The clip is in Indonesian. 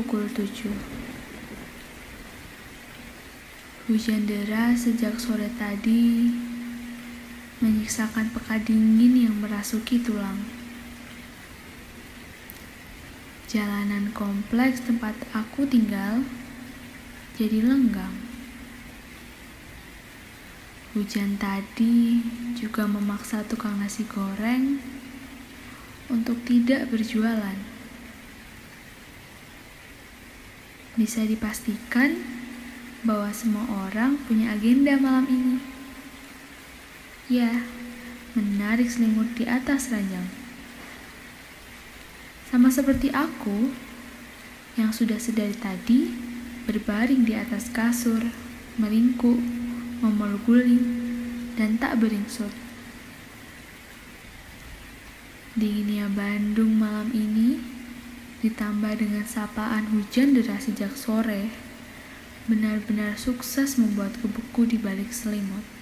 pukul 7. Hujan deras sejak sore tadi menyiksakan pekat dingin yang merasuki tulang. Jalanan kompleks tempat aku tinggal jadi lenggang. Hujan tadi juga memaksa tukang nasi goreng untuk tidak berjualan. Bisa dipastikan bahwa semua orang punya agenda malam ini. Ya, menarik selimut di atas ranjang. Sama seperti aku yang sudah sedari tadi berbaring di atas kasur, meringkuk, memeluk dan tak beringsut. Dinginnya Bandung malam ini ditambah dengan sapaan hujan deras sejak sore benar-benar sukses membuat beku di balik selimut.